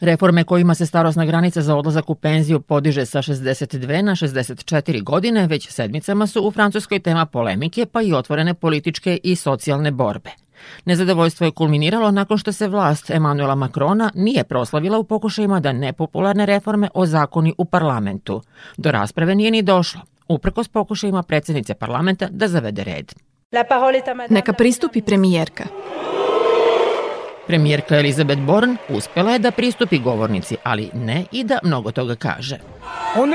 Reforme kojima se starosna granica za odlazak u penziju podiže sa 62 na 64 godine već sedmicama su u Francuskoj tema polemike pa i otvorene političke i socijalne borbe. Nezadovoljstvo je kulminiralo nakon što se vlast Emanuela Makrona nije proslavila u pokušajima da nepopularne reforme o zakoni u parlamentu. Do rasprave nije ni došlo, uprkos pokušajima predsednice parlamenta da zavede red. Neka pristupi premijerka. Premijerka Elizabeth Born uspela je da pristupi govornici, ali ne i da mnogo toga kaže.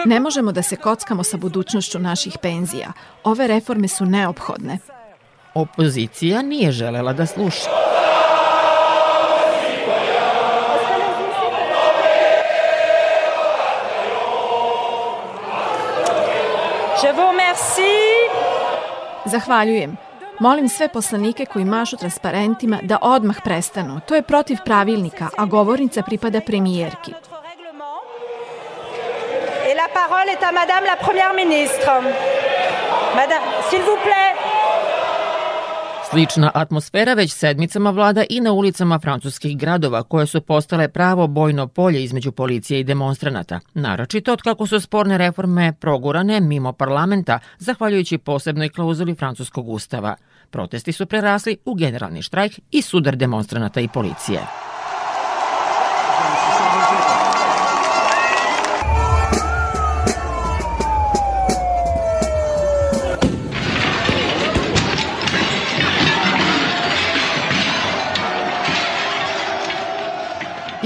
Ne možemo da se kockamo sa budućnošću naših penzija. Ove reforme su neophodne. Opozicija nije želela da sluša. Je vous remercie. Zahvaljujem. Molim sve poslanike koji mašu transparentima da odmah prestanu. To je protiv pravilnika, a govornica pripada premijerki. Et la parole est à madame la première ministre. Madame, s'il vous plaît. Slična atmosfera već sedmicama vlada i na ulicama francuskih gradova koje su postale pravo bojno polje između policije i demonstranata, naročito od kako su sporne reforme progurane mimo parlamenta, zahvaljujući posebnoj klauzuli francuskog ustava. Protesti su prerasli u generalni štrajk i sudar demonstranata i policije.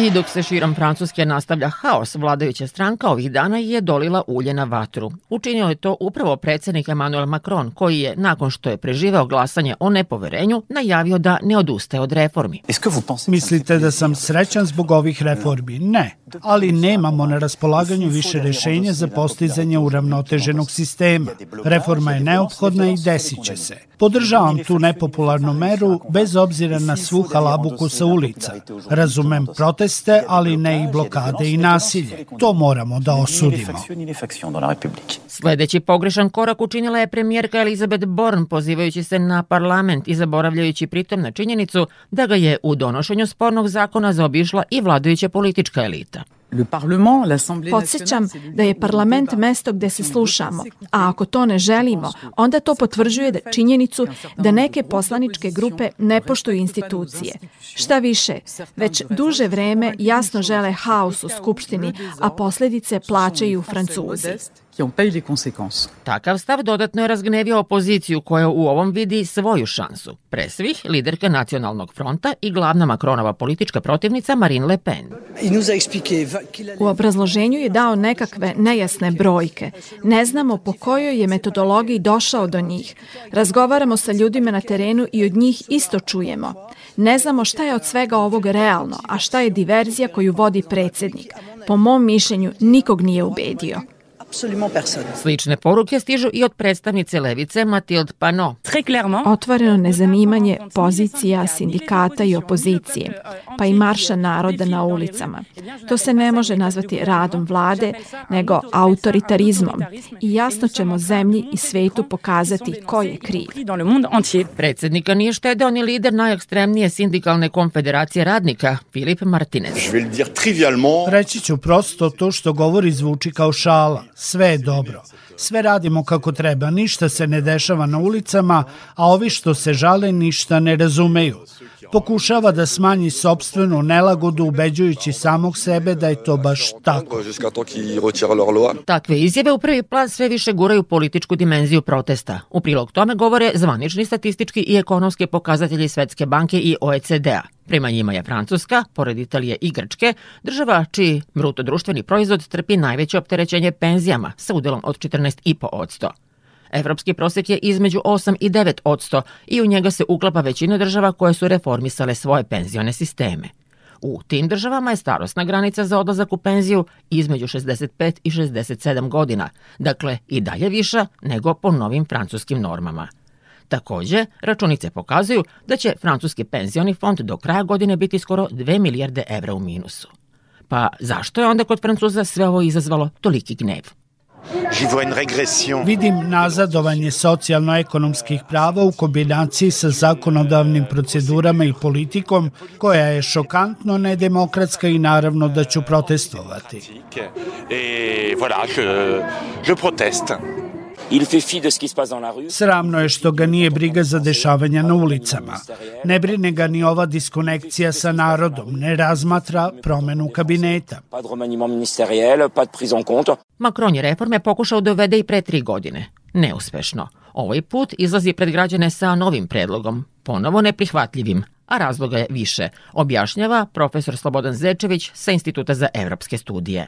I dok se širom Francuske nastavlja haos, vladajuća stranka ovih dana je dolila ulje na vatru. Učinio je to upravo predsednik Emmanuel Macron, koji je, nakon što je preživeo glasanje o nepoverenju, najavio da ne odustaje od reformi. Mislite da sam srećan zbog ovih reformi? Ne, ali nemamo na raspolaganju više rešenja za postizanje uravnoteženog sistema. Reforma je neophodna i desit će se. Podržavam tu nepopularnu meru bez obzira na svu halabuku sa ulica. Razumem proteste, ali ne i blokade i nasilje. To moramo da osudimo. Sledeći pogrešan korak učinila je premijerka Elizabeth Born pozivajući se na parlament i zaboravljajući pritom na činjenicu da ga je u donošenju spornog zakona zaobišla i vladajuća politička elita. Podsjećam da je parlament mesto gde se slušamo, a ako to ne želimo, onda to potvrđuje da činjenicu da neke poslaničke grupe ne poštuju institucije. Šta više, već duže vreme jasno žele haos u Skupštini, a posledice plaćaju Francuzi qui en paye les conséquences. Takav stav dodatno je razgnevio opoziciju koja u ovom vidi svoju šansu. Pre svih liderka nacionalnog fronta i glavna Makronova politička protivnica Marine Le Pen. U obrazloženju je dao nekakve nejasne brojke. Ne znamo po kojoj je metodologiji došao do njih. Razgovaramo sa ljudima na terenu i od njih isto čujemo. Ne znamo šta je od svega ovog realno, a šta je diverzija koju vodi predsednik. Po mom mišljenju nikog nije ubedio. Slične poruke stižu i od predstavnice Levice Matilde Pano. Otvoreno nezanimanje pozicija sindikata i opozicije, pa i marša naroda na ulicama. To se ne može nazvati radom vlade, nego autoritarizmom. I jasno ćemo zemlji i svetu pokazati ko je kriv. Predsednika nije štedeo ni lider najekstremnije sindikalne konfederacije radnika, Filip Martinez. Reći ću prosto to što govori zvuči kao šala sve je dobro. Sve radimo kako treba, ništa se ne dešava na ulicama, a ovi što se žale ništa ne razumeju. Pokušava da smanji sobstvenu nelagodu ubeđujući samog sebe da je to baš tako. Takve izjave u prvi plan sve više guraju političku dimenziju protesta. U prilog tome govore zvanični statistički i ekonomski pokazatelji Svetske banke i OECD-a. Prema njima je Francuska, pored Italije i Grčke, država čiji bruto društveni proizvod trpi najveće opterećenje penzijama sa udelom od 14,5%. Evropski prosek je između 8 i 9 odsto i u njega se uklapa većina država koje su reformisale svoje penzione sisteme. U tim državama je starosna granica za odlazak u penziju između 65 i 67 godina, dakle i dalje viša nego po novim francuskim normama. Takođe, računice pokazuju da će francuski penzioni fond do kraja godine biti skoro 2 milijarde evra u minusu. Pa zašto je onda kod Francuza sve ovo izazvalo toliki gnev? Vidim nazadovanje socijalno-ekonomskih prava u kombinaciji sa zakonodavnim procedurama i politikom koja je šokantno nedemokratska i naravno da ću protestovati. Et voilà, je, je proteste. Sramno je što ga nije briga za dešavanja na ulicama. Ne brine ga ni ova diskonekcija sa narodom, ne razmatra promenu kabineta. Macron je reforme pokušao da uvede i pre tri godine. Neuspešno. Ovaj put izlazi pred građane sa novim predlogom, ponovo neprihvatljivim, a razloga je više, objašnjava profesor Slobodan Zečević sa Instituta za evropske studije.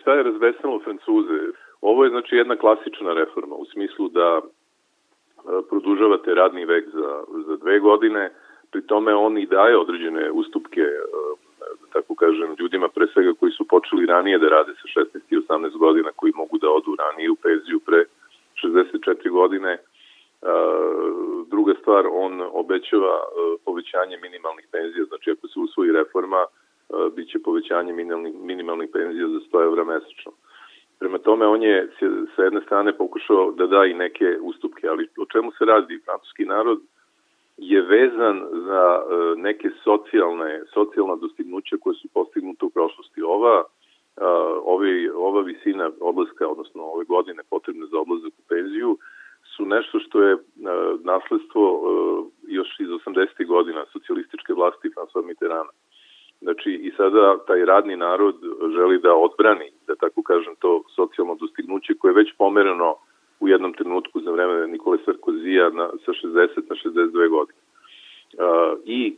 Šta je razvesnilo Francuze? Ovo je znači jedna klasična reforma u smislu da e, produžavate radni vek za, za dve godine, pri tome on i daje određene ustupke, e, da tako kažem, ljudima pre svega koji su počeli ranije da rade sa 16 i 18 godina, koji mogu da odu ranije u penziju pre 64 godine. E, druga stvar, on obećava povećanje minimalnih penzija, znači ako se usvoji reforma, biće povećanje minimalnih, minimalnih penzija za 100 evra mesečno. Prema tome, on je sa jedne strane pokušao da da i neke ustupke, ali o čemu se radi? Francuski narod je vezan za e, neke socijalne, socijalna dostignuća koje su postignuta u prošlosti. Ova, ovi, ova visina odlaska, odnosno ove godine potrebne za odlazak u penziju, su nešto što je nasledstvo e, još iz 80. godina socijalističke vlasti François Mitterranda. Znači i sada taj radni narod želi da odbrani, tako kažem, to socijalno dostignuće koje je već pomereno u jednom trenutku za vreme Nikole Sarkozija na, sa 60 na 62 godine. Uh, I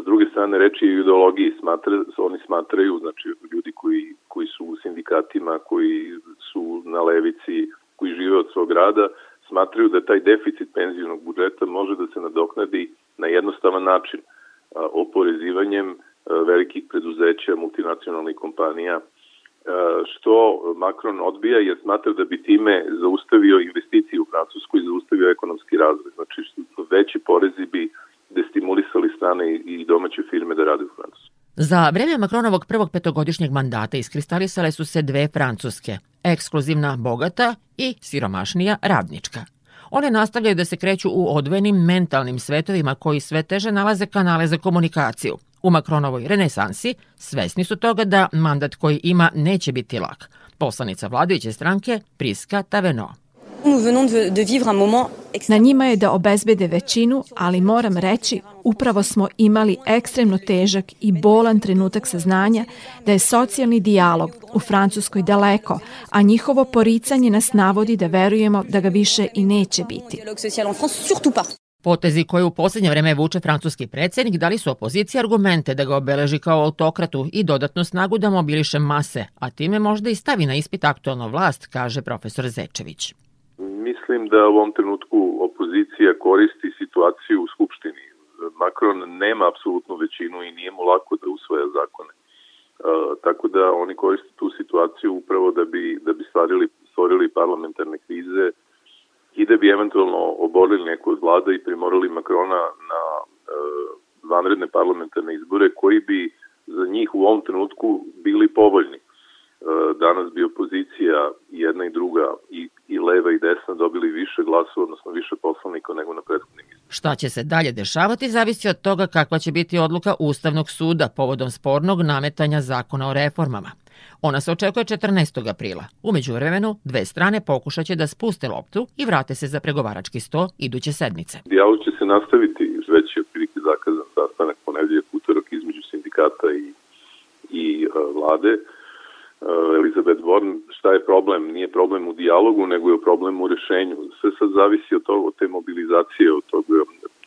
s druge strane reči i ideologiji smatra, oni smatraju, znači ljudi koji, koji su u sindikatima, koji su na levici, koji žive od svog rada, smatraju da taj deficit penzijnog budžeta može da se nadoknadi na jednostavan način, oporezivanjem velikih preduzeća, multinacionalnih kompanija, što Macron odbija jer smatra da bi time zaustavio investicije u Francusku i zaustavio ekonomski razvoj. Znači veći porezi bi destimulisali strane i domaće firme da rade u Francusku. Za vreme Makronovog prvog petogodišnjeg mandata iskristalisale su se dve francuske, ekskluzivna bogata i siromašnija radnička. One nastavljaju da se kreću u odvojenim mentalnim svetovima koji sve teže nalaze kanale za komunikaciju – U Makronovoj renesansi svesni su toga da mandat koji ima neće biti lak. Poslanica vladajuće stranke Priska Taveno. Na njima je da obezbede većinu, ali moram reći, upravo smo imali ekstremno težak i bolan trenutak saznanja da je socijalni dijalog u Francuskoj daleko, a njihovo poricanje nas navodi da verujemo da ga više i neće biti. Potezi koje u poslednje vreme vuče francuski predsednik dali su opoziciji argumente da ga obeleži kao autokratu i dodatnu snagu da mobiliše mase, a time možda i stavi na ispit aktualnu vlast, kaže profesor Zečević. Mislim da u ovom trenutku opozicija koristi situaciju u Skupštini. Macron nema apsolutnu većinu i nije mu lako da usvoja zakone. Uh, tako da oni koriste tu situaciju upravo da bi, da bi stvarili, stvorili parlamentarne krize, i da bi eventualno oborili neku od vlada i primorali Makrona na e, vanredne parlamentarne izbore koji bi za njih u ovom trenutku bili povoljni. E, danas bi opozicija jedna i druga i, i leva i desna dobili više glasova, odnosno više poslanika nego na prethodnim izborima. Šta će se dalje dešavati zavisi od toga kakva će biti odluka Ustavnog suda povodom spornog nametanja zakona o reformama. Ona se očekuje 14. aprila. Umeđu vremenu, dve strane pokušaće da spuste loptu i vrate se za pregovarački sto iduće sedmice. Dijalog će se nastaviti, već je otprilike zakazan sastanak ponedeljak utorak između sindikata i, i uh, vlade. Uh, Elizabeth Warren, šta je problem? Nije problem u dijalogu, nego je problem u rešenju. Sve sad zavisi od, toga, od te mobilizacije, od tog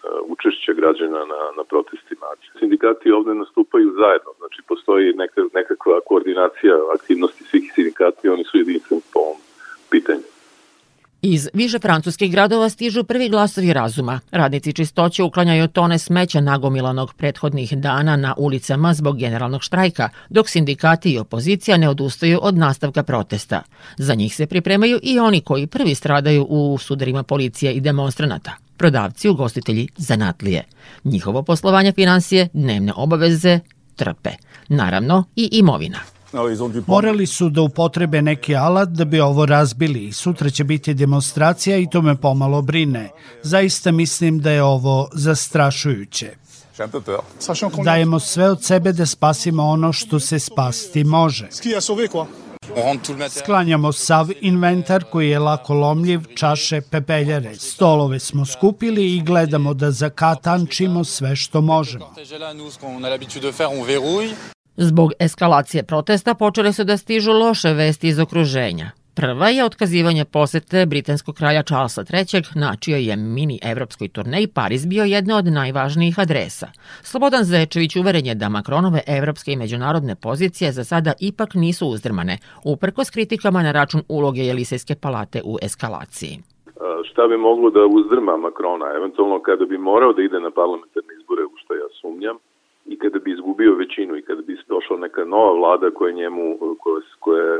Uh, učešća građana na, na protestima. Sindikati ovde nastupaju zajedno, postoji neka, nekakva koordinacija aktivnosti svih sindikata i oni su jedinstveni po ovom pitanju. Iz više francuskih gradova stižu prvi glasovi razuma. Radnici čistoće uklanjaju tone smeća nagomilanog prethodnih dana na ulicama zbog generalnog štrajka, dok sindikati i opozicija ne odustaju od nastavka protesta. Za njih se pripremaju i oni koji prvi stradaju u sudarima policije i demonstranata prodavci, ugostitelji, zanatlije. Njihovo poslovanje financije, dnevne obaveze trpe. Naravno i imovina. Morali su da upotrebe neki alat da bi ovo razbili i sutra će biti demonstracija i to me pomalo brine. Zaista mislim da je ovo zastrašujuće. Dajemo sve od sebe da spasimo ono što se spasti može. Sklanjamo sav inventar koji je lako lomljiv, čaše, pepeljare. Stolove smo skupili i gledamo da zakatančimo sve što možemo. Zbog eskalacije protesta počele su da stižu loše vesti iz okruženja. Prva je otkazivanje posete britanskog kralja Charlesa III, na je mini evropskoj turneji Paris bio jedna od najvažnijih adresa. Slobodan Zečević uveren je da Makronove evropske i međunarodne pozicije za sada ipak nisu uzdrmane, uprkos kritikama na račun uloge Jelisejske palate u eskalaciji. Šta bi moglo da uzdrma Makrona, eventualno kada bi morao da ide na parlamentarne izbore, u što ja sumnjam, i kada bi izgubio većinu i kada bi došla neka nova vlada koja njemu, koja, koja,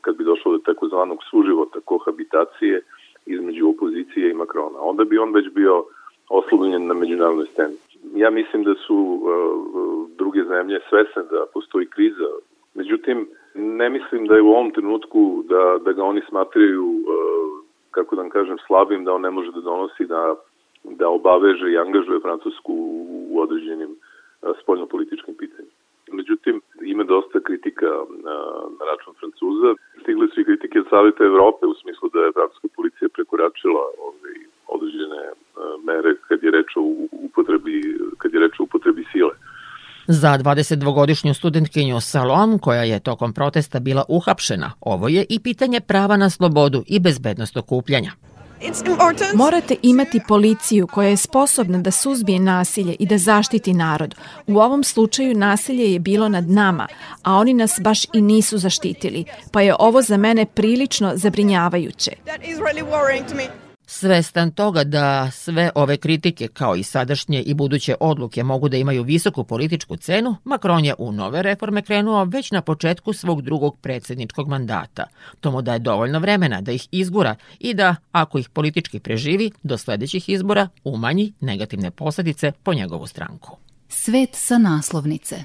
kad bi došlo do takozvanog suživota, kohabitacije između opozicije i Makrona. Onda bi on već bio oslobljen na međunarodnoj sceni. Ja mislim da su uh, druge zemlje svesne da postoji kriza. Međutim, ne mislim da je u ovom trenutku da, da ga oni smatraju, uh, kako da vam kažem, slabim, da on ne može da donosi da, da obaveže i angažuje Francusku u određenim spoljnopolitičkim pitanjima. Međutim, ima dosta kritika na, na račun Francuza. Stigle su i kritike od Saveta Evrope u smislu da je francuska policija prekoračila ovaj, određene mere kad je reč o upotrebi, kad je reč o upotrebi sile. Za 22-godišnju studentkinju Salom, koja je tokom protesta bila uhapšena, ovo je i pitanje prava na slobodu i bezbednost okupljanja. Morate imati policiju koja je sposobna da suzbije nasilje i da zaštiti narod. U ovom slučaju nasilje je bilo nad nama, a oni nas baš i nisu zaštitili, pa je ovo za mene prilično zabrinjavajuće. Svestan toga da sve ove kritike kao i sadašnje i buduće odluke mogu da imaju visoku političku cenu, Macron je u nove reforme krenuo već na početku svog drugog predsedničkog mandata. To mu daje dovoljno vremena da ih izgura i da, ako ih politički preživi, do sledećih izbora umanji negativne posledice po njegovu stranku. Svet sa naslovnice